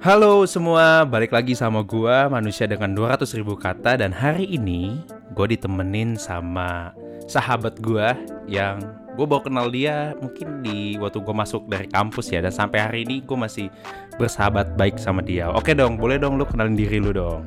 Halo semua, balik lagi sama gua manusia dengan 200 ribu kata dan hari ini gue ditemenin sama sahabat gua yang gue baru kenal dia mungkin di waktu gue masuk dari kampus ya dan sampai hari ini gue masih bersahabat baik sama dia. Oke dong, boleh dong lu kenalin diri lu dong.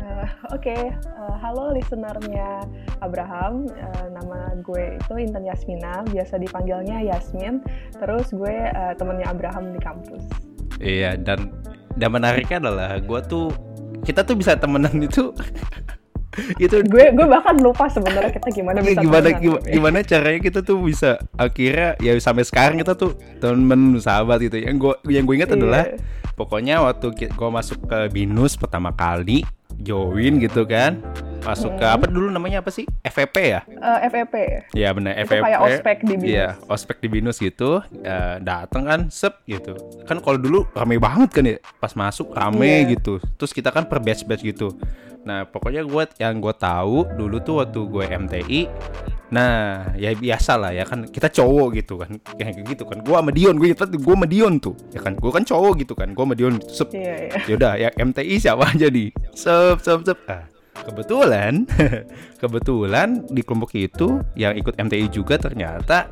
Uh, Oke, uh, halo listenernya Abraham. Uh, nama gue itu Intan Yasmina, biasa dipanggilnya Yasmin. Terus gue uh, temennya Abraham di kampus. Iya dan dan menariknya adalah gue tuh kita tuh bisa temenan itu itu Gue gue bahkan lupa sebenarnya kita gimana bisa gimana gimana, gimana caranya kita tuh bisa akhirnya ya sampai sekarang kita tuh temen sahabat gitu yang gue yang gue ingat Iya. adalah pokoknya waktu gue masuk ke binus pertama kali join gitu kan masuk ke Hmm. apa dulu namanya apa sih FVP ya Uh, FEP. ya benar FVP kayak ospek di binus. Iya, ospek di binus gitu. Eh, dateng kan, sep gitu. Kan kalau dulu rame banget kan ya, pas masuk rame Iya. gitu. Terus kita kan per batch batch gitu. Nah, pokoknya gue yang gue tahu dulu tuh waktu gue MTI, nah ya biasa lah ya kan kita cowok gitu kan, kayak gitu kan. Gue sama Dion, gue ingat gue sama Dion tuh, ya kan. Gue kan cowok gitu kan, gue sama Dion sep. Iya, iya. Yaudah, ya MTI siapa aja di sep sep sep. Ah, kebetulan, kebetulan di kelompok itu yang ikut MTI juga ternyata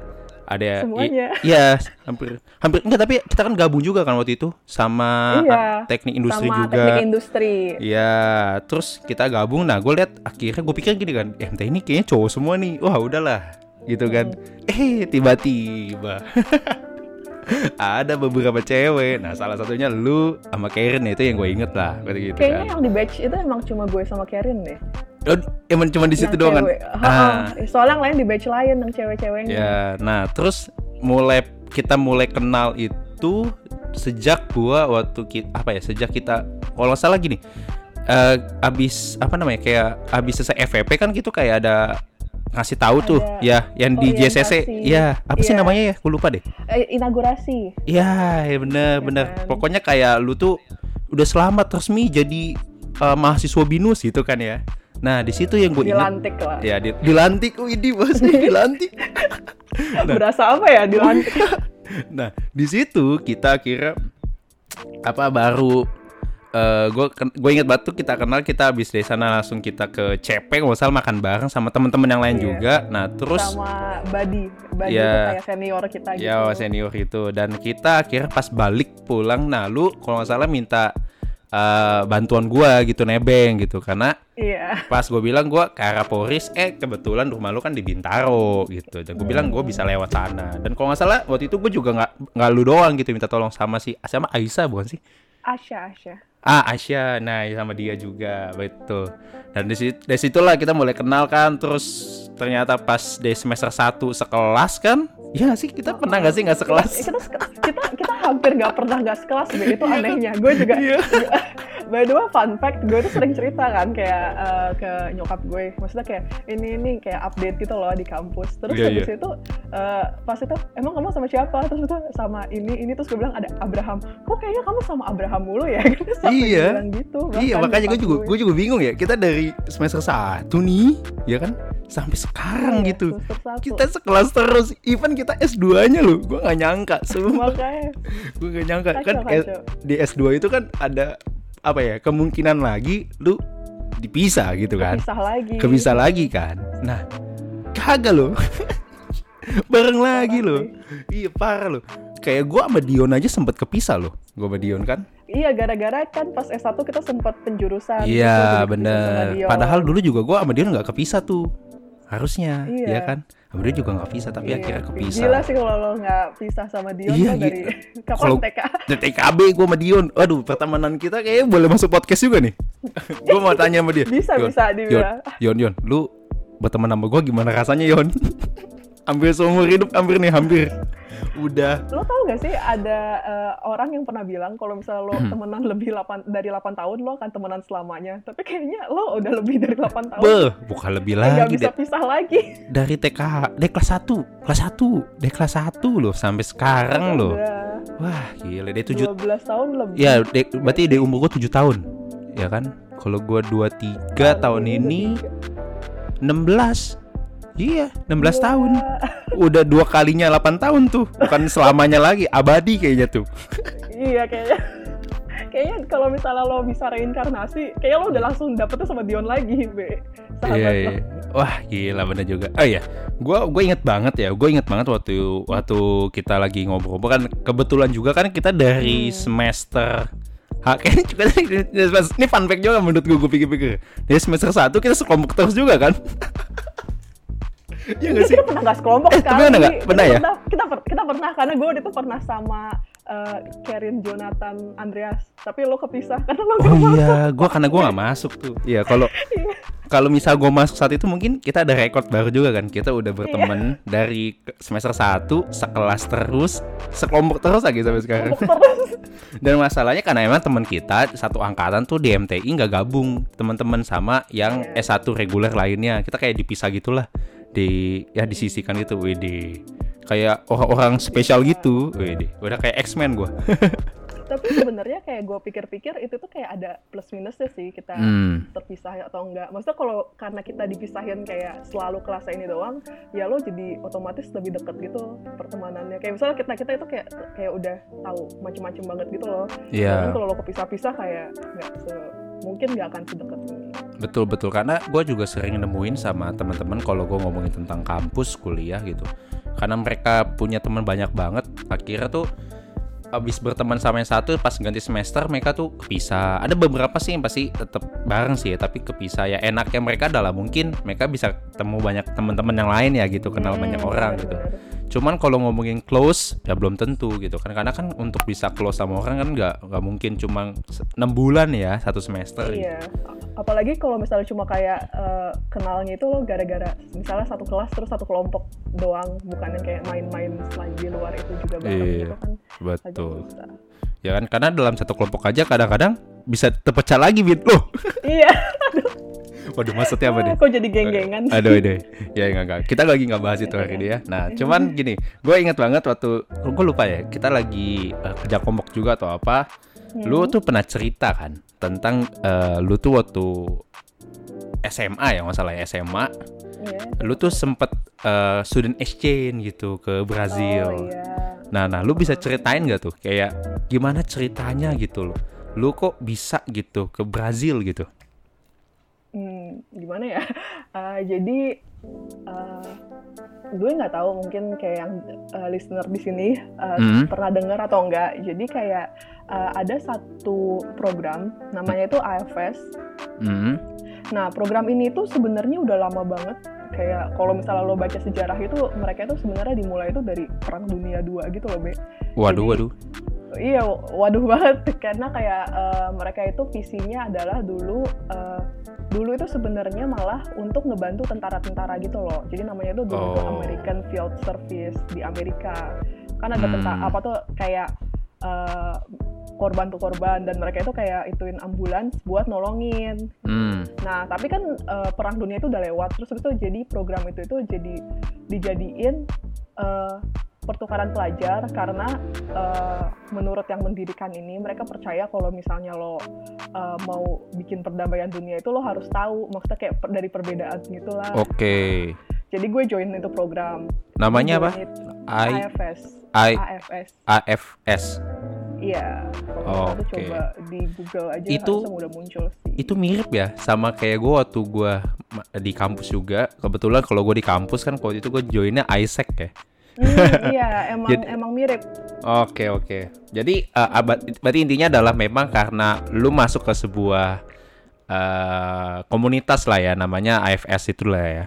ada Semuanya. Iya, hampir hampir enggak tapi kita kan gabung juga kan waktu itu sama Iya, teknik industri Sama juga. teknik industri. Iya, terus kita gabung. Nah, gue lihat akhirnya gue pikir gini kan, eh, MTI ini kayaknya cowok semua nih. Wah, udahlah, gitu kan. Hmm. Eh, tiba-tiba ada beberapa cewek. Nah, salah satunya lu sama Karen itu yang gue inget lah, gitu Kayaknya kan. yang di batch itu emang cuma gue sama Karin deh. Oh, emang cuma di situ Yang doang kan? cewek. Ha-ha. Ah, Soalnya yang lain di batch lain yang cewek-ceweknya. ya. Nah, terus mulai kita mulai kenal itu sejak gua waktu kita apa ya? Sejak kita kalau nggak salah gini. eh abis apa namanya kayak abis selesai FVP kan gitu kayak ada ngasih tahu tuh Ada ya yang di JCC ya apa sih Iya. namanya ya gue lupa deh Eh, inaugurasi. ya ya bener Ya bener kan? pokoknya kayak lu tuh udah selamat resmi jadi eh, mahasiswa binus gitu kan ya nah di situ yang gue ingat Dilantik lah. ya di, dilantik oh ini bos dilantik Nah. Berasa apa ya dilantik? Nah, di situ kita kira apa baru eh gue gue inget tuh kita kenal kita habis dari sana langsung kita ke CP nggak usah makan bareng sama teman-teman yang lain Iya. juga. Nah, terus sama Badi. Badi itu kayak senior kita gitu. ya senior itu dan kita akhirnya pas balik pulang nah lu kalau nggak salah minta eh, bantuan gua gitu nebeng gitu. Karena Iya. pas gue bilang gue ke arah Poris eh kebetulan rumah lu kan di Bintaro gitu. Dan gue bilang gue bisa lewat sana. Dan kalau nggak salah waktu itu gue juga nggak nggak lu doang gitu minta tolong sama si sama Aisyah bukan sih? Asya, Asya. ah Aisyah. Nah ya sama dia juga. Betul. Dan dari, situ, dari situlah kita mulai kenal kan. Terus ternyata pas di semester 1 sekelas kan ya sih kita pernah nggak sih nggak sekelas Kita, kita, kita hampir nggak pernah nggak sekelas deh. Itu anehnya. Gue juga. Iya. By the way, fun fact, gue tuh sering cerita kan kayak eh, ke nyokap gue. Maksudnya kayak ini ini kayak update gitu loh di kampus. Terus Iya, habis iya. itu eh, pas itu emang kamu sama siapa? Terus itu sama ini ini terus gue bilang ada Abraham. Kok kayaknya kamu sama Abraham mulu ya? Iya. bilang gitu. Iya bahkan makanya gue juga gue juga bingung ya kita dari semester 1 nih ya kan sampai sekarang Iya, gitu. kita sekelas terus. Even kita S2 nya loh gue nggak nyangka semua gue nggak nyangka. Kacau, kan kacau. di S2 itu kan ada apa ya kemungkinan lagi lu dipisah gitu kan. Pisah lagi. kepisah lagi kan. Nah kagak loh. Bareng lagi loh. iya parah loh. Kayak gue sama Dion aja sempet kepisah loh. Gue sama Dion kan. Iya, gara-gara kan pas S1 kita sempat penjurusan. Iya gua kepisah sama bener. Padahal dulu juga gue sama Dion nggak kepisah tuh. Harusnya, Iya. ya kan? Dia juga nggak pisah, tapi Iya. akhirnya kepisah. Gila sih kalau lo nggak pisah sama Dion Iya, lo gi- dari kapan kalau- TK? TKB gue sama Dion. Waduh, pertemanan kita kayaknya boleh masuk podcast juga nih. gue mau tanya sama dia. Bisa, Yon, bisa Yon, dibilang. Yon, Yon, lu berteman sama gue gimana rasanya Yon? hampir seumur hidup, hampir nih, hampir. Udah. Lo tau gak sih ada eh, orang yang pernah bilang kalau misalnya lo Hmm. temenan lebih 8, dari 8 tahun lo akan temenan selamanya. Tapi kayaknya lo udah lebih dari 8 tahun. Beh, bukan lebih lagi bisa deh. pisah lagi. Dari TK, dari kelas 1, kelas 1, dari kelas 1 loh sampai sekarang. Udah Wah, gila deh 7 12 tahun lebih. Ya, de- berarti dari umur gue 7 tahun. Ya kan? Kalau gue 23 tahun ini 16. Iya, 16 tahun. Udah dua kalinya 8 tahun tuh. Bukan selamanya lagi, abadi kayaknya tuh. Iya kayaknya. kayaknya kalau misalnya lo bisa reinkarnasi kayaknya lo udah langsung dapetnya sama Dion lagi be sahabat Iya, iya. Wah gila bener juga. Oh iya, gue gue inget banget ya. Gue inget banget waktu waktu kita lagi ngobrol-ngobrol kan kebetulan juga kan kita dari Hmm. semester kayaknya juga ini fun fact juga menurut gue gue pikir-pikir dari semester 1 kita sekelompok terus juga kan Iya gak sih? kita pernah nggak sekelompok Eh, pernah nggak? Bi. Pernah kita ya? pernah, kita per- kita pernah karena gue waktu itu pernah sama eh, Karin Jonathan Andreas tapi lo kepisah karena lo nggak Oh masuk iya, gue karena gue nggak masuk tuh. Iya, kalau Iya. kalau misal gue masuk saat itu mungkin kita ada rekor baru juga kan. Kita udah berteman dari ke- semester 1 sekelas terus, sekelompok terus lagi sampai sekarang. terus Dan masalahnya karena emang teman kita satu angkatan tuh di MTI nggak gabung teman-teman sama yang Iya. S1 reguler lainnya. Kita kayak dipisah gitulah. Di ya disisikan gitu, WD. Kayak orang-orang spesial gitu, WD. Udah kayak X-Men gua. tapi sebenarnya kayak gue pikir-pikir itu tuh kayak ada plus minusnya sih kita Hmm. terpisah atau enggak maksudnya kalau karena kita dipisahin kayak selalu kelas ini doang ya lo jadi otomatis lebih deket gitu pertemanannya kayak misalnya kita kita itu kayak kayak udah tahu macem-macem banget gitu loh Iya. Sedangkan kalau lo kepisah-pisah kayak nggak se mungkin nggak akan sedekat ini Betul betul karena gue juga sering nemuin sama teman-teman kalau gue ngomongin tentang kampus kuliah gitu. Karena mereka punya teman banyak banget, akhirnya tuh abis berteman sama yang satu pas ganti semester mereka tuh kepisah. Ada beberapa sih yang pasti tetap bareng sih ya, tapi kepisah ya enaknya mereka adalah mungkin mereka bisa ketemu banyak teman-teman yang lain ya gitu, kenal Hmm, banyak orang gitu. Cuman kalau ngomongin close ya belum tentu gitu kan karena kan untuk bisa close sama orang kan nggak nggak mungkin cuma 6 bulan ya satu semester. gitu. Iya, apalagi kalau misalnya cuma kayak eh, kenalnya itu lo gara-gara misalnya satu kelas terus satu kelompok doang, bukan yang kayak main-main di luar itu juga bareng Iya, gitu kan agak Betul. susah. Ya kan karena dalam satu kelompok aja kadang-kadang bisa terpecah lagi bit loh. Iya, Waduh maksudnya apa deh? kok jadi geng-gengan sih? Aduh deh. Ya enggak enggak. Kita lagi nggak bahas itu hari ini ya. Nah, cuman gini, gue ingat banget waktu gue lupa ya, kita lagi eh, kerja kelompok juga atau apa. Lu Hmm. tuh pernah cerita kan tentang eh, lu tuh waktu SMA ya masalah ya SMA, Iya. lu tuh sempet eh, student exchange gitu ke Brazil. Oh iya. Nah, nah, lu bisa ceritain gak tuh kayak gimana ceritanya gitu loh? Lu kok bisa gitu ke Brazil gitu? Hmm, gimana ya? Eh, jadi eh, gue nggak tahu mungkin kayak yang eh, listener di sini eh, Hmm. pernah dengar atau enggak. Jadi kayak eh, ada satu program namanya itu AFS. Hmm. Nah, program ini tuh sebenarnya udah lama banget. Kayak kalau misalnya lo baca sejarah itu mereka itu sebenarnya dimulai itu dari Perang Dunia II gitu loh, Be. Waduh, Jadi- waduh. Iya, waduh banget karena kayak eh, mereka itu visinya adalah dulu eh, dulu itu sebenarnya malah untuk ngebantu tentara-tentara gitu loh. Jadi namanya itu dulu Oh. American Field Service di Amerika. Kan ada Hmm. tentara apa tuh kayak eh, korban tuh korban dan mereka itu kayak ituin ambulans buat nolongin. Hmm. Nah, tapi kan eh, perang dunia itu udah lewat, terus itu jadi program itu itu jadi dijadiin eh, pertukaran pelajar karena eh, menurut yang mendirikan ini mereka percaya kalau misalnya lo eh, mau bikin perdamaian dunia itu lo harus tahu maksudnya kayak per- dari perbedaan gitulah. Oke. Jadi gue join itu program. Namanya apa? It- I AFS. I AFS. AFS. Iya. Kalau tuh Oke. coba di Google aja Itu- udah muncul sih. Itu mirip ya sama kayak gue waktu gue di kampus juga. Kebetulan kalau gue di kampus kan waktu itu gue joinnya Isaac ya. Hmm, iya, emang Jadi- emang mirip. Oke oke. Jadi eh, abad- berarti intinya adalah memang karena lu masuk ke sebuah eh, komunitas lah ya namanya AFS itulah ya.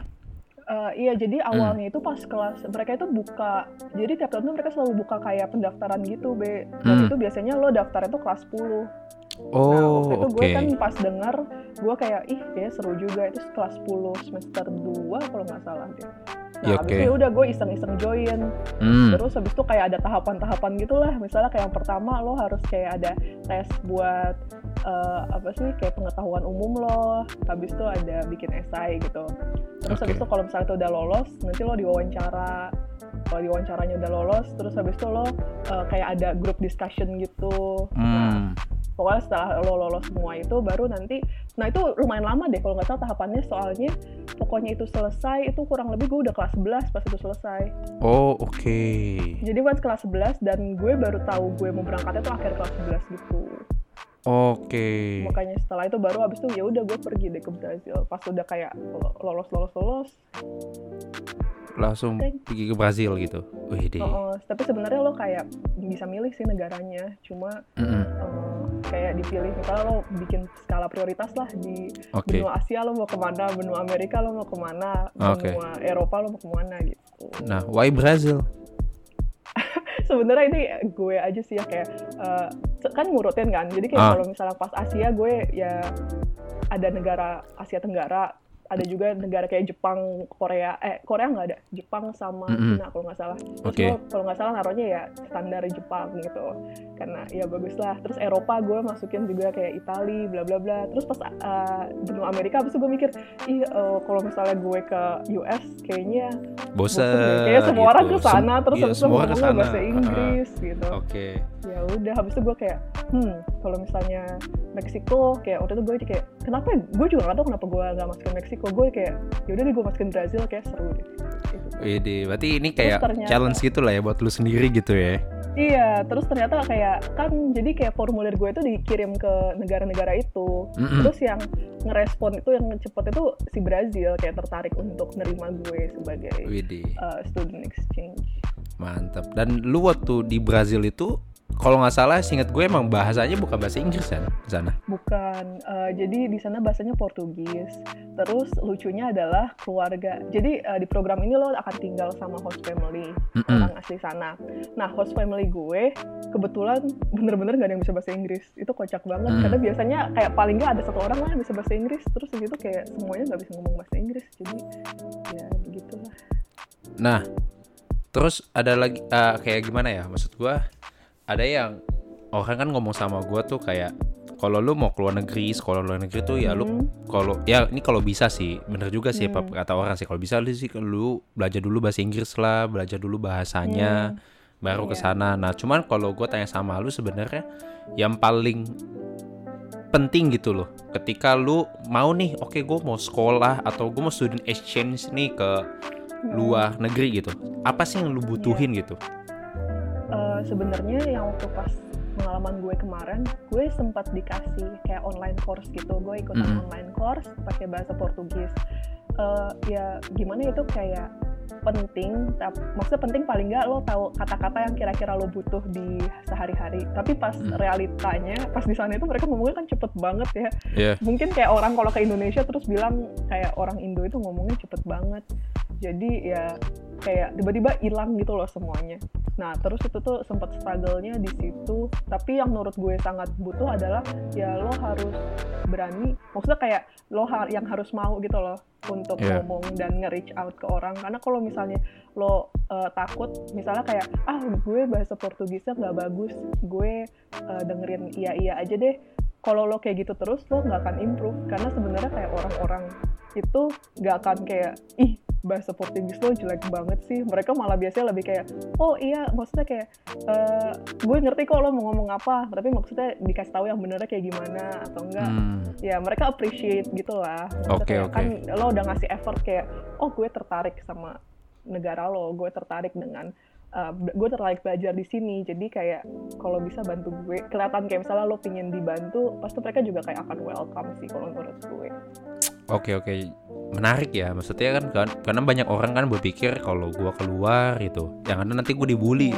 Iya, jadi Hmm. awalnya itu pas kelas mereka itu buka, jadi tiap tahun tuh mereka selalu buka kayak pendaftaran gitu, Be. Dan Hmm. itu biasanya lo daftar itu kelas 10. nah, Oh waktu itu oke. gue kan pas denger, gue kayak, ih kayak seru juga, itu kelas 10 semester 2 kalau nggak salah deh. Nah, Ya, habis oke. itu ya udah gue iseng-iseng join. Hmm. Terus habis itu kayak ada tahapan-tahapan gitulah. Misalnya kayak yang pertama lo harus kayak ada tes buat eh, apa sih kayak pengetahuan umum lo. Habis itu ada bikin esai gitu. Terus Oke. habis itu kalau misalnya itu udah lolos, nanti lo diwawancara. Kalau diwawancara udah lolos, terus habis itu lo eh, kayak ada group discussion gitu. Nah, Hmm. Pokoknya setelah lo lolos semua itu baru nanti nah itu lumayan lama deh kalau nggak salah tahapannya soalnya pokoknya itu selesai itu kurang lebih gue udah kelas 11 pas itu selesai Oh oke. jadi pas kelas 11 dan gue baru tahu gue mau berangkatnya tuh akhir kelas 11 gitu Oke. makanya setelah itu baru abis itu ya udah gue pergi deh ke Brazil pas udah kayak lolos lolos lolos Langsung pergi ke Brazil gitu. Wih deh. Oh, oh. tapi sebenarnya lo kayak bisa milih sih negaranya cuma Mm-mm. eh, kayak dipilih misalnya lo bikin skala prioritas lah di Oke. benua Asia lo mau ke mana benua Amerika lo mau ke mana Oke. benua Eropa lo mau ke mana gitu Nah, why Brazil? sebenarnya ini gue aja sih ya kayak eh, kan ngurutin kan jadi kayak Ah. kalau misalnya pas Asia gue ya ada negara Asia Tenggara ada juga negara kayak Jepang Korea eh Korea nggak ada Jepang sama Mm-mm. Cina kalau nggak salah terus gue kalau nggak salah naruhnya ya standar Jepang gitu karena ya bagus lah terus Eropa gue masukin juga kayak Itali bla bla bla terus pas benua Amerika habis itu gue mikir ih eh, kalau misalnya gue ke US kayaknya deh. Kayaknya semua orang gitu. ke sana terus iya, semua sana. bahasa Inggris gitu. Ah, Oke. Ya udah habis itu gue kayak hmm kalau misalnya Meksiko kayak waktu itu gue kayak kenapa ya? gue juga gak tau kenapa gue gak masukin Meksiko gue kayak ya udah deh gue masukin Brazil kayak seru deh. Gitu. Berarti ini kayak ternyata- challenge gitu lah ya buat lu sendiri gitu ya. Iya, terus ternyata kayak kan jadi kayak formulir gue itu dikirim ke negara-negara itu. Mm-mm. Terus yang ngerespon itu yang cepet itu si Brazil kayak tertarik untuk nerima gue sebagai uh, student exchange. mantap. Dan lu waktu di Brazil itu kalau nggak salah singkat gue emang bahasanya bukan bahasa Inggris kan di sana. Bukan, eh, jadi di sana bahasanya Portugis. Terus lucunya adalah keluarga. Jadi eh, di program ini lo akan tinggal sama host family orang asli sana. Nah host family gue kebetulan bener-bener gak ada yang bisa bahasa Inggris. Itu kocak banget Hmm. karena biasanya kayak paling nggak ada satu orang lah yang bisa bahasa Inggris. Terus gitu kayak semuanya nggak bisa ngomong bahasa Inggris. Jadi ya begitulah. Nah, terus ada lagi eh, kayak gimana ya? Maksud gue ada yang orang kan ngomong sama gue tuh kayak kalau lu mau keluar negeri, sekolah luar negeri tuh ya lu Hmm. kalau ya ini kalau bisa sih bener juga sih Hmm. kata orang sih kalau bisa lu sih lu belajar dulu bahasa Inggris lah belajar dulu bahasanya baru ke Iya. sana nah cuman kalau gue tanya sama lu sebenarnya yang paling penting gitu loh ketika lu mau nih oke gue mau sekolah atau gue mau student exchange nih ke Hmm. luar negeri gitu apa sih yang lu butuhin gitu Sebenarnya yang waktu pas pengalaman gue kemarin, gue sempat dikasih kayak online course gitu. Gue ikutan Mm-mm. online course pakai bahasa Portugis. Eh, ya gimana itu kayak penting, maksudnya penting paling nggak lo tahu kata-kata yang kira-kira lo butuh di sehari-hari. Tapi pas Mm. realitanya, pas di sana itu mereka ngomongnya kan cepet banget ya. Iya. Mungkin kayak orang kalau ke Indonesia terus bilang kayak orang Indo itu ngomongnya cepet banget. Jadi ya kayak tiba-tiba hilang gitu loh semuanya. Nah, terus itu tuh sempat struggle-nya di situ. Tapi yang menurut gue sangat butuh adalah ya lo harus berani. Maksudnya kayak lo ha- yang harus mau gitu loh untuk Iya. ngomong dan nge-reach out ke orang. Karena kalau misalnya lo eh, takut, misalnya kayak ah gue bahasa Portugisnya nggak bagus, gue eh, dengerin iya-iya aja deh. Kalau lo kayak gitu terus lo nggak akan improve karena sebenarnya kayak orang-orang itu nggak akan kayak ih bahasa Portugis lo jelek banget sih. Mereka malah biasanya lebih kayak oh iya maksudnya kayak eh, gue ngerti kok lo mau ngomong apa tapi maksudnya dikasih tahu yang benernya kayak gimana atau enggak. Hmm, ya mereka appreciate gitu lah. Maksudnya Oke, kayak, oke. kan lo udah ngasih effort kayak oh gue tertarik sama negara lo gue tertarik dengan uh, gue tertarik belajar di sini. Jadi kayak kalau bisa bantu gue kelihatan kayak misalnya lo pingin dibantu pasti mereka juga kayak akan welcome sih kalau menurut gue Oke oke menarik ya maksudnya kan kan- karena banyak orang kan berpikir kalau gua keluar gitu yang ada nanti gue dibully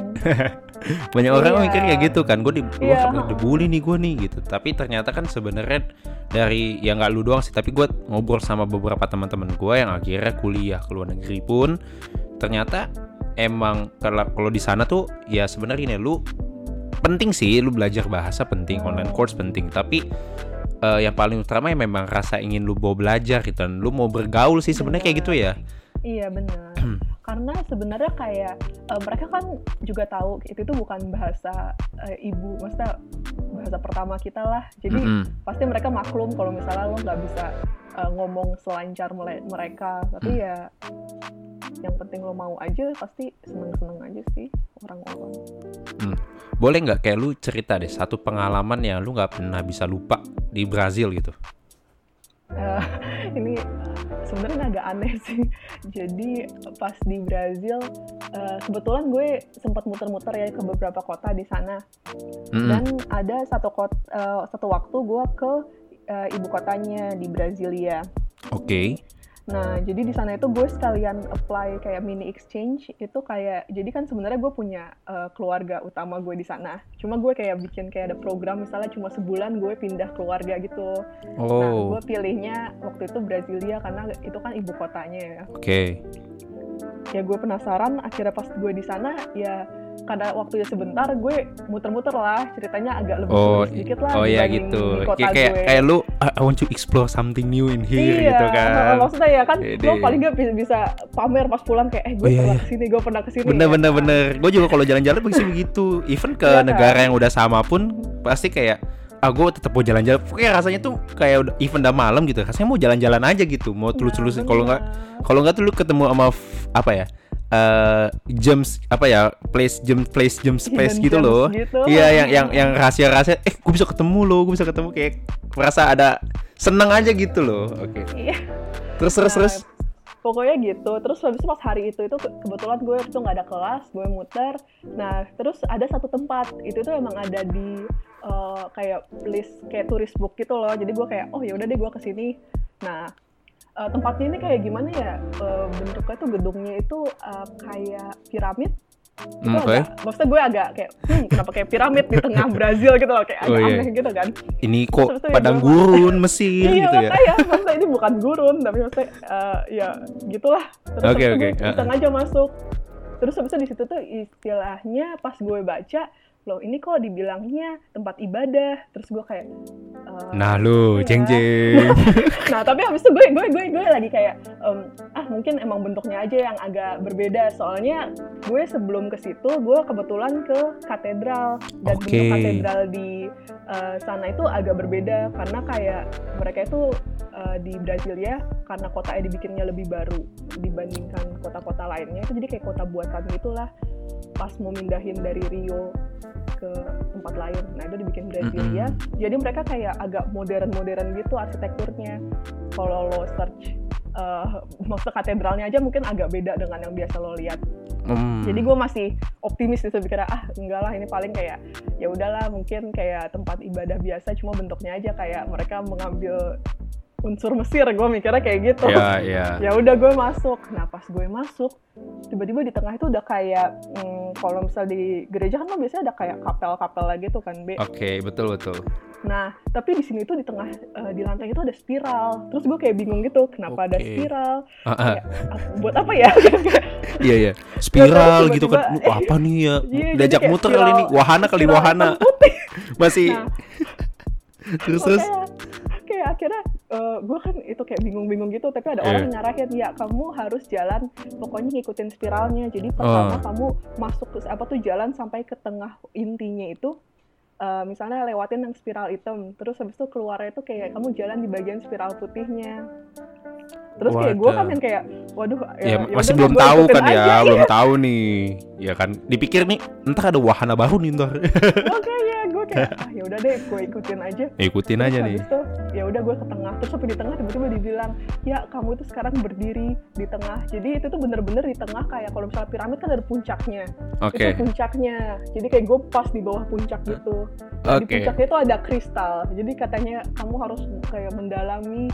banyak orang Iya. mikir kayak gitu kan gue di Iya. gua dibully nih gue nih gitu tapi ternyata kan sebenarnya dari ya nggak lu doang sih tapi gue ngobrol sama beberapa teman-teman gue yang akhirnya kuliah ke luar negeri pun ternyata emang kalau kalau di sana tuh ya sebenarnya ini lu penting sih lu belajar bahasa penting online course penting tapi eh, yang paling utama ya memang rasa ingin lu mau belajar gitu dan lu mau bergaul sih sebenarnya kayak gitu ya Iya benar. Karena sebenarnya kayak eh, mereka kan juga tahu itu tuh bukan bahasa eh, ibu, maksudnya bahasa pertama kita lah. Jadi Mm-mm. pasti mereka maklum kalau misalnya lo nggak bisa eh, ngomong selancar mele- mereka. Tapi ya yang penting lo mau aja pasti seneng-seneng aja sih orang-orang. boleh nggak kayak lu cerita deh satu pengalaman yang lu nggak pernah bisa lupa di Brazil gitu Eh, ini sebenarnya agak aneh sih. Jadi pas di Brazil, uh, kebetulan gue sempat muter-muter ya ke beberapa kota di sana. Mm-mm. Dan ada satu kot, uh, satu waktu gue ke uh, ibu kotanya di Brasilia. Oke. Nah, jadi di sana itu gue sekalian apply kayak mini exchange itu kayak jadi kan sebenarnya gue punya uh, keluarga utama gue di sana. Cuma gue kayak bikin kayak ada program misalnya cuma sebulan gue pindah keluarga gitu. Nah, Oh. gue pilihnya waktu itu Brasilia karena itu kan ibu kotanya ya. Oke. Ya gue penasaran akhirnya pas gue di sana ya karena waktunya sebentar gue muter-muter lah ceritanya agak lebih Oh, sedikit lah oh ya gitu. Kayak kayak, gue. kayak lu I I want to explore something new in here iya, gitu kan. maksudnya ya kan Pede. lo paling gak bisa, pamer pas pulang kayak eh gue Oh, iya, pernah iya. ke sini, gue pernah ke sini. Bener ya. bener bener. Gue juga kalau jalan-jalan begitu begitu. Even ke Iya kan? negara yang udah sama pun pasti kayak ah gue tetap mau jalan-jalan. Kayak rasanya tuh kayak udah even udah malam gitu. Rasanya mau jalan-jalan aja gitu. Mau Nah, tulus-tulusin. Kalau nggak kalau nggak tuh lu ketemu sama apa ya? Eh gems apa ya place gem place gems place Hidden gitu loh gitu. iya yang yang yang rahasia rahasia eh gue bisa ketemu loh gue bisa ketemu kayak merasa ada seneng aja gitu loh oke Iya. terus terus Nah, terus Pokoknya gitu. Terus habis itu pas hari itu itu ke- kebetulan gue itu nggak ada kelas, gue muter. Nah terus ada satu tempat itu tuh emang ada di eh, kayak list kayak turis book gitu loh. Jadi gue kayak oh ya udah deh gue ke sini. Nah eh, tempatnya ini kayak gimana ya? Eh, bentuknya tuh gedungnya itu eh, kayak piramid. Itu oke. Agak- maksudnya gue agak kayak hmm, kenapa kayak piramid di tengah Brazil? gitu loh. Kayak agak Oh, iya. aneh gitu kan. ini kok ya padang gua- gurun Mesir iya gitu ya? makanya. Maksudnya ini bukan gurun tapi maksudnya eh, ya gitulah. Terus itu oke, gue uh-uh. sengaja masuk. Terus habis di situ tuh istilahnya pas gue baca loh ini kok dibilangnya tempat ibadah? Terus gue kayak eh, nah lu iya. jeng jeng nah tapi habis itu gue gue gue gue lagi kayak em, ah mungkin emang bentuknya aja yang agak berbeda. Soalnya gue sebelum ke situ gue kebetulan ke katedral. Dan Oke. bentuk katedral di eh, sana itu agak berbeda. Karena kayak mereka itu eh, di Brasilia karena kotanya dibikinnya lebih baru dibandingkan kota-kota lainnya. Itu jadi kayak kota buatan gitulah. Pas mau mindahin dari Rio ke tempat lain. Nah itu dibikin Brasilia jadi mereka kayak agak modern-modern gitu arsitekturnya. Kalau lo search eh maksud katedralnya aja mungkin agak beda dengan yang biasa lo lihat. Hmm. jadi gue masih optimis gitu pikirnya ah enggak lah ini paling kayak ya udahlah mungkin kayak tempat ibadah biasa cuma bentuknya aja kayak mereka mengambil unsur Mesir gue mikirnya kayak gitu. ya ya ya udah gue masuk. Nah pas gue masuk tiba-tiba di tengah itu udah kayak hmm, kalau misal di gereja kan lo biasanya ada kayak kapel-kapel lagi tuh kan be? Oke betul betul. Nah tapi di sini tuh di tengah eh, di lantai itu ada spiral. Terus gue kayak bingung gitu kenapa ada Oke. spiral? Ah, ah. Kayak, ah, buat apa ya? Iya iya. Spiral gitu kan. Lu, apa nih ya? Iya, diajak muter spiral- kali ini. wahana kali wahana. masih. Nah, terus terus? Kayak akhirnya gue kan itu kayak bingung-bingung gitu tapi ada Iya. orang yang nyarahin ya kamu harus jalan pokoknya ngikutin spiralnya. Jadi pertama Oh. kamu masuk ke apa tuh jalan sampai ke tengah intinya itu eh, misalnya lewatin yang spiral hitam terus habis itu keluarnya itu kayak kamu jalan di bagian spiral putihnya. Terus kayak gue kan yang kayak waduh ya, ya masih belum tahu kan ya belum tahu nih. Ya kan? Dipikir nih entar ada wahana baru nih ntar. Makanya gue kayak ah ya udah deh gue ikutin aja. Ikutin Terus aja nih. itu ya udah gue ke tengah. Terus sampai di tengah tiba-tiba dibilang ya kamu itu sekarang berdiri di tengah. Jadi itu tuh bener-bener di tengah kayak kalau misalnya piramid kan ada puncaknya. Oke. Itu puncaknya. Jadi kayak gue pas di bawah puncak gitu. Nah, di puncaknya itu ada kristal. Jadi katanya kamu harus kayak mendalami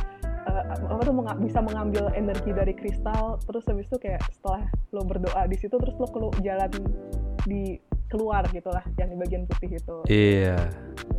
eh, apa tuh menga- bisa mengambil energi dari kristal. Terus habis itu kayak setelah lo berdoa di situ terus lo kelu jalan di keluar gitulah yang di bagian putih itu iya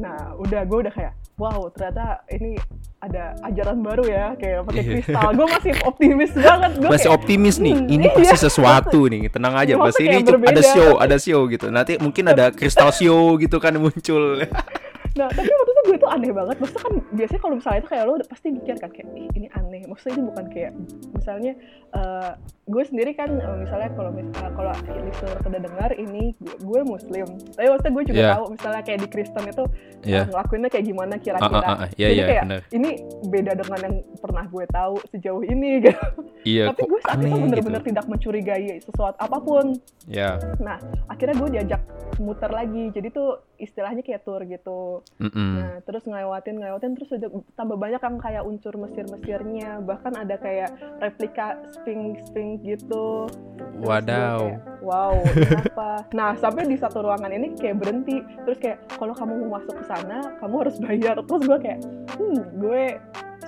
Nah, udah gue udah kayak, wow ternyata ini ada ajaran baru ya, kayak pakai Iya. kristal. Gue masih optimis banget. Gua masih kayak, optimis nih hmm, ini iya, pasti sesuatu nih tenang aja pasti ini ada show ada show gitu nanti mungkin ada kristal show gitu kan muncul Nah, tapi waktu itu gue tuh aneh banget. Maksudnya kan biasanya kalau misalnya itu kayak lo udah pasti mikir kan kayak, Ih, ini aneh. Maksudnya ini bukan kayak, misalnya eh, gue sendiri kan eh, misalnya kalau mis- eh, kalau listener pada dengar ini gue, gue muslim. Tapi maksudnya gue juga Iya. tahu misalnya kayak di Kristen itu Iya. eh, ngelakuinnya kayak gimana kira-kira. Ah, ah, ah, iya, Jadi iya, kayak bener. ini beda dengan yang pernah gue tahu sejauh ini gitu. iya Tapi gue saat itu aneh bener-bener gitu tidak mencurigai sesuatu apa pun. ya Nah, akhirnya gue diajak muter lagi. Jadi tuh istilahnya kayak tour gitu. Mm-mm. Nah, terus ngelewatin ngelewatin terus udah tambah banyak yang kayak unsur Mesir-Mesirnya, bahkan ada kayak replika Sphinx Sphinx gitu. Terus Wadaw. kayak, wow, kenapa? nah, sampai di satu ruangan ini kayak berhenti. Terus kayak kalau kamu mau masuk ke sana, kamu harus bayar. Terus gue kayak, hmm, gue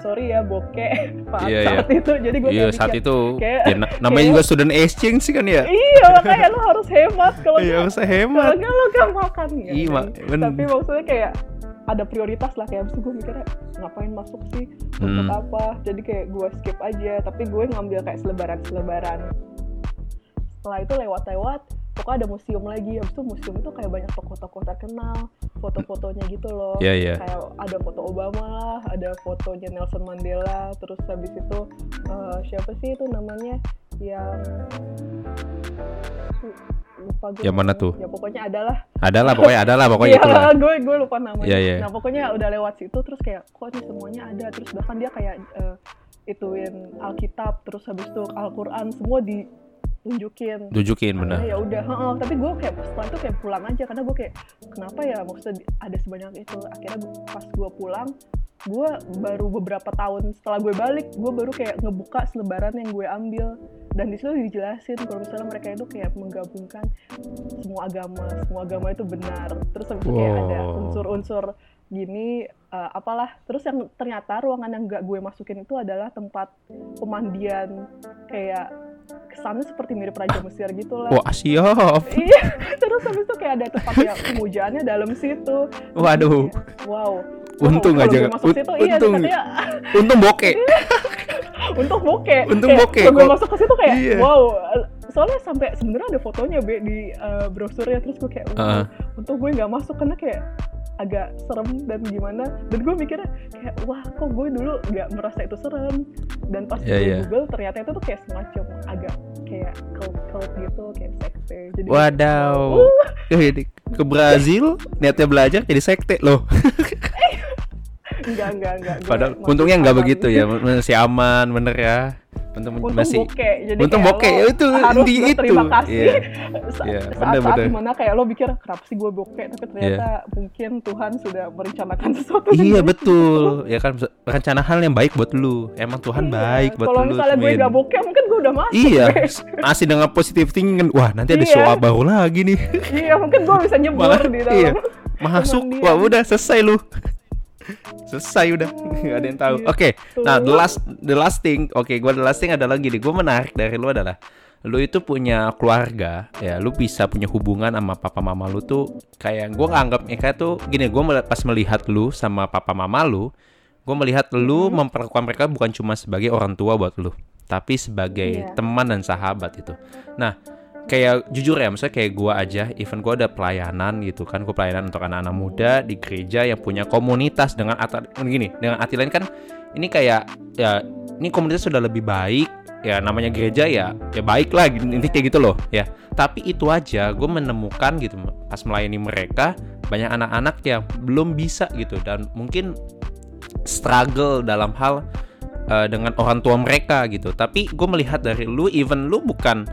sorry ya bokeh Pak, Iya, saat itu. Jadi gue Iya kayak saat mikir, itu kayak- ya, na- namanya kayak- juga student exchange sih kan ya. Iya, makanya lo harus hemat kalau Iya kalau hemat. nggak lo gak makan ya. Iya, kan? Tapi maksudnya kayak ada prioritas lah kayak gue mikirnya ngapain masuk sih untuk Hmm. apa jadi kayak gue skip aja tapi gue ngambil kayak selebaran selebaran setelah itu lewat-lewat pokoknya ada museum lagi habis itu museum itu kayak banyak tokoh-tokoh terkenal foto-fotonya gitu loh Iya iya. kayak ada foto Obama lah, ada fotonya Nelson Mandela, terus habis itu eh, siapa sih itu namanya yang lupa gue. Yang mana tuh? Ya pokoknya adalah. Adalah pokoknya adalah pokoknya Iya, itulah. gue gue lupa namanya. Iya, iya. Nah pokoknya udah lewat situ terus kayak kok ini semuanya ada terus bahkan dia kayak eh, ituin Alkitab terus habis itu Al-Quran semua ditunjukin. Tunjukin Akhirnya benar. ya udah heeh. tapi gue kayak setelah itu kayak pulang aja karena gue kayak kenapa ya maksudnya ada sebanyak itu akhirnya pas gue pulang gue baru beberapa tahun setelah gue balik gue baru kayak ngebuka selebaran yang gue ambil dan di situ dijelasin kalau misalnya mereka itu kayak menggabungkan semua agama semua agama itu benar terus habis itu kayak ada Wow. unsur-unsur gini eh, apalah terus yang ternyata ruangan yang gak gue masukin itu adalah tempat pemandian kayak kesannya seperti mirip Raja Mesir gitu lah Wah siap. iya terus habis itu kayak ada tempat yang pemujaannya dalam situ Waduh. wow Untung Kalau aja masuk situ iya untung. katanya Untung bokeh. untung bokeh Untung bokeh, kalau gue masuk ke situ kayak Iya. wow soalnya sampai sebenarnya ada fotonya be di eh, brosurnya terus gue kayak Heeh. untung gue nggak masuk karena kayak agak serem dan gimana dan gue mikirnya kayak wah kok gue dulu nggak merasa itu serem dan pas gue iya. google ternyata itu tuh kayak semacam agak kayak cult cult gitu kayak sekte jadi Wadaw. Di- Ke Brazil niatnya belajar jadi sekte loh. enggak enggak enggak Padahal untungnya nggak aman. begitu ya, masih aman bener ya. Untung, untung masih bokeh jadi untung bokeh, lo itu harus inti itu. berterima kasih Iya. Sa- Iya, saat-saat bener-bener. di mana kayak lo mikir kenapa sih gue bokeh tapi ternyata mungkin Tuhan sudah merencanakan sesuatu Iya dengan betul, ya kan rencana hal yang baik buat lu. Emang Tuhan Iya. baik buat kalau lu. misalnya gue gak bokeh mungkin gue udah masuk Iya, Be. masih dengan positif thinking kan. Wah, nanti ada Iya. show baru lagi nih. iya mungkin gue bisa nyebur di dalam iya. Masuk, wah udah selesai lu. Selesai udah, nggak ada yang tahu. Gitu. Oke, nah the last the last thing, oke, gua the last thing adalah gini, gue menarik dari lu adalah lu itu punya keluarga ya lu bisa punya hubungan sama papa mama lu tuh kayak gue nganggap mereka tuh gini gue pas melihat lu sama papa mama lu gue melihat lu Hmm. memperlakukan mereka bukan cuma sebagai orang tua buat lu tapi sebagai Iya. teman dan sahabat itu nah kayak jujur ya maksudnya kayak gua aja even gua ada pelayanan gitu kan gua pelayanan untuk anak-anak muda di gereja yang punya komunitas dengan arti gini dengan arti lain kan ini kayak ya ini komunitas sudah lebih baik ya namanya gereja ya ya baik lah intinya kayak gitu loh ya. Tapi itu aja gue menemukan gitu pas melayani mereka banyak anak-anak yang belum bisa gitu dan mungkin struggle dalam hal eh, dengan orang tua mereka gitu. Tapi gue melihat dari lu even lu bukan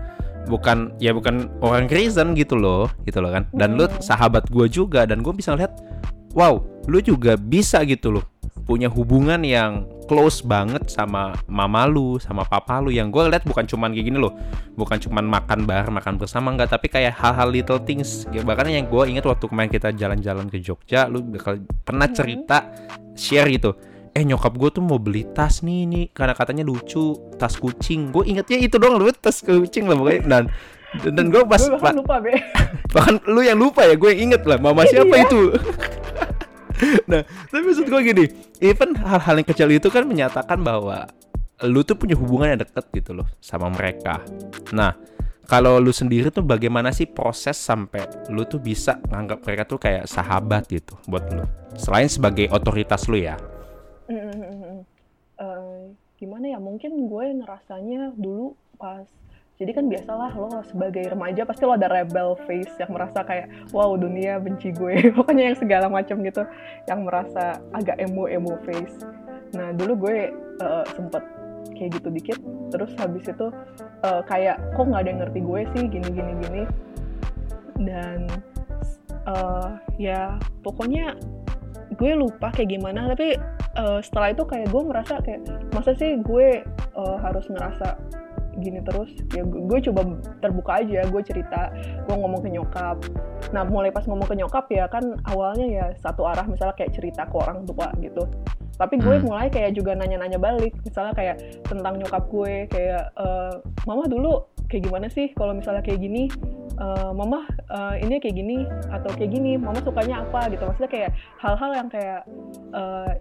bukan ya bukan orang Kristen gitu loh gitu loh kan dan lu Hmm. sahabat gue juga dan gue bisa lihat wow lu juga bisa gitu loh punya hubungan yang close banget sama mama lu sama papa lu yang gue lihat bukan cuman kayak gini loh bukan cuman makan bareng makan bersama enggak tapi kayak hal-hal little things Ya, bahkan yang gue ingat waktu kemarin kita jalan-jalan ke Jogja lu bakal pernah Mhm. cerita share gitu eh nyokap gue tuh mau beli tas nih nih karena katanya lucu tas kucing. Gue ingetnya itu dong lu tas kucing lah pokoknya. Dan dan, dan gue pas gue bahkan lupa be. bahkan lu yang lupa ya gue yang inget lah mama siapa Iya. itu. Nah tapi maksud gue gini even hal-hal yang kecil itu kan menyatakan bahwa lu tuh punya hubungan yang deket gitu loh sama mereka. Nah kalau lu sendiri tuh bagaimana sih proses sampai lu tuh bisa nganggap mereka tuh kayak sahabat gitu buat lu? Selain sebagai otoritas lu ya Eh, gimana ya mungkin gue ngerasanya dulu pas jadi kan biasalah lo sebagai remaja pasti lo ada rebel face yang merasa kayak wow dunia benci gue. Pokoknya yang segala macam gitu yang merasa agak emo emo face. Nah dulu gue eh, sempet kayak gitu dikit terus habis itu eh, kayak kok nggak ada yang ngerti gue sih? Gini gini gini. Dan uh, ya pokoknya gue lupa kayak gimana tapi uh, setelah itu kayak gue merasa kayak masa sih gue uh, harus ngerasa gini terus? Ya gue, coba terbuka aja gue cerita gue ngomong ke nyokap. Nah mulai pas ngomong ke nyokap ya kan awalnya ya satu arah misalnya kayak cerita ke orang tua gitu. Tapi gue hmm. mulai kayak juga nanya-nanya balik misalnya kayak tentang nyokap gue kayak e, mama dulu kayak gimana sih kalau misalnya kayak gini uh, mama uh, ini kayak gini atau kayak gini mama sukanya apa gitu maksudnya kayak hal-hal yang kayak uh,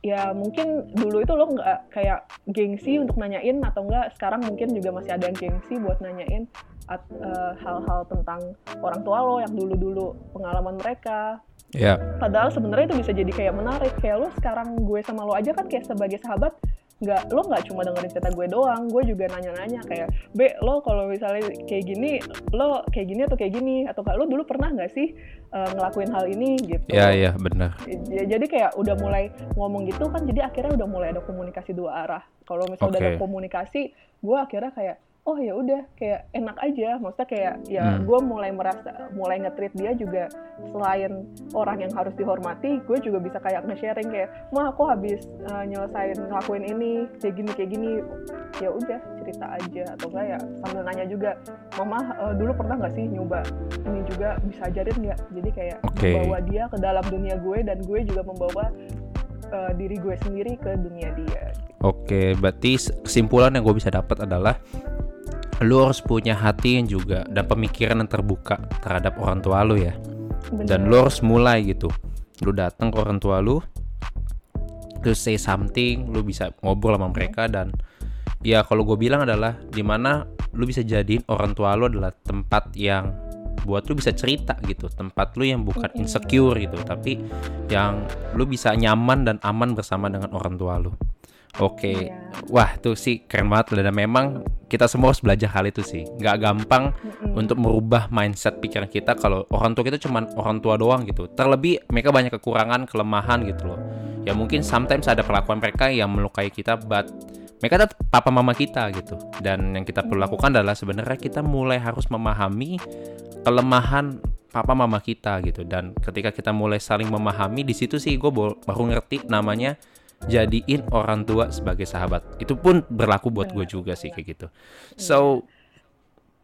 ya mungkin dulu itu lo nggak kayak gengsi untuk nanyain atau enggak sekarang mungkin juga masih ada yang gengsi buat nanyain eh, hal-hal uh, tentang orang tua lo yang dulu-dulu pengalaman mereka. Yeah. Padahal sebenarnya itu bisa jadi kayak menarik kayak lo sekarang gue sama lo aja kan kayak sebagai sahabat nggak lo nggak cuma dengerin cerita gue doang gue juga nanya-nanya kayak be lo kalau misalnya kayak gini lo kayak gini atau kayak gini atau lo dulu pernah nggak sih uh, ngelakuin hal ini? Gitu. Ya ya benar. Ya, jadi kayak udah mulai ngomong gitu kan jadi akhirnya udah mulai ada komunikasi dua arah. Kalau misalnya okay. udah ada komunikasi gue akhirnya kayak oh ya udah kayak enak aja maksudnya kayak ya hmm. gue mulai merasa mulai nge-treat dia juga selain orang yang harus dihormati gue juga bisa kayak nge-sharing kayak mah aku habis uh, nyelesain ngelakuin ini kayak gini kayak gini ya udah cerita aja atau enggak ya sambil nanya juga mama uh, dulu pernah nggak sih nyoba ini juga bisa ajarin nggak jadi kayak okay. membawa dia ke dalam dunia gue dan gue juga membawa uh, diri gue sendiri ke dunia dia. Oke, berarti kesimpulan yang gue bisa dapat adalah lu harus punya hati yang juga dan pemikiran yang terbuka terhadap orang tua lu ya. Bener. Dan lu harus mulai gitu. Lu datang ke orang tua lu, lu say something, lu bisa ngobrol sama mereka dan ya kalau gue bilang adalah di mana lu bisa jadiin orang tua lu adalah tempat yang buat lu bisa cerita gitu tempat lu yang bukan insecure gitu tapi yang lu bisa nyaman dan aman bersama dengan orang tua lu Oke, okay. Iya. wah tuh sih keren banget dan memang kita semua harus belajar hal itu sih. Gak gampang mm-hmm. untuk merubah mindset pikiran kita kalau orang tua kita cuma orang tua doang gitu. Terlebih mereka banyak kekurangan, kelemahan gitu loh. Ya mungkin sometimes ada perlakuan mereka yang melukai kita, but mereka tetap papa mama kita gitu. Dan yang kita perlu lakukan adalah sebenarnya kita mulai harus memahami kelemahan papa mama kita gitu. Dan ketika kita mulai saling memahami di situ sih gue baru ngerti namanya jadiin orang tua sebagai sahabat. Itu pun berlaku buat gue juga sih kayak gitu. So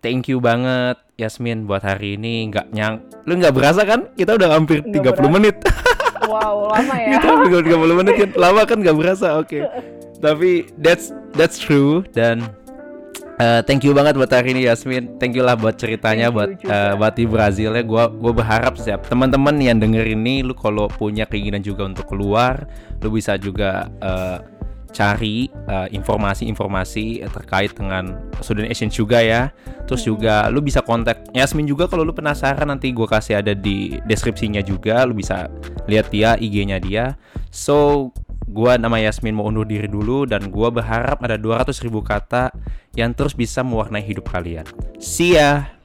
thank you banget Yasmin buat hari ini. Nggak nyang lu nggak berasa kan? Kita udah hampir tiga 30 menit. Wow lama ya. Kita hampir 30 menit kan lama kan nggak berasa oke. Okay. tapi that's that's true dan Uh, thank you banget buat hari ini Yasmin. Thank you lah buat ceritanya buat uh, buat di Brazil ya. Gua gua berharap siap teman-teman yang denger ini lu kalau punya keinginan juga untuk keluar, lu bisa juga uh, cari informasi-informasi uh, terkait dengan student exchange juga ya. Terus hmm. juga lu bisa kontak Yasmin juga kalau lu penasaran nanti gua kasih ada di deskripsinya juga. Lu bisa lihat dia IG-nya dia. So Gua nama Yasmin mau undur diri dulu dan gua berharap ada 200 ribu kata yang terus bisa mewarnai hidup kalian. See ya!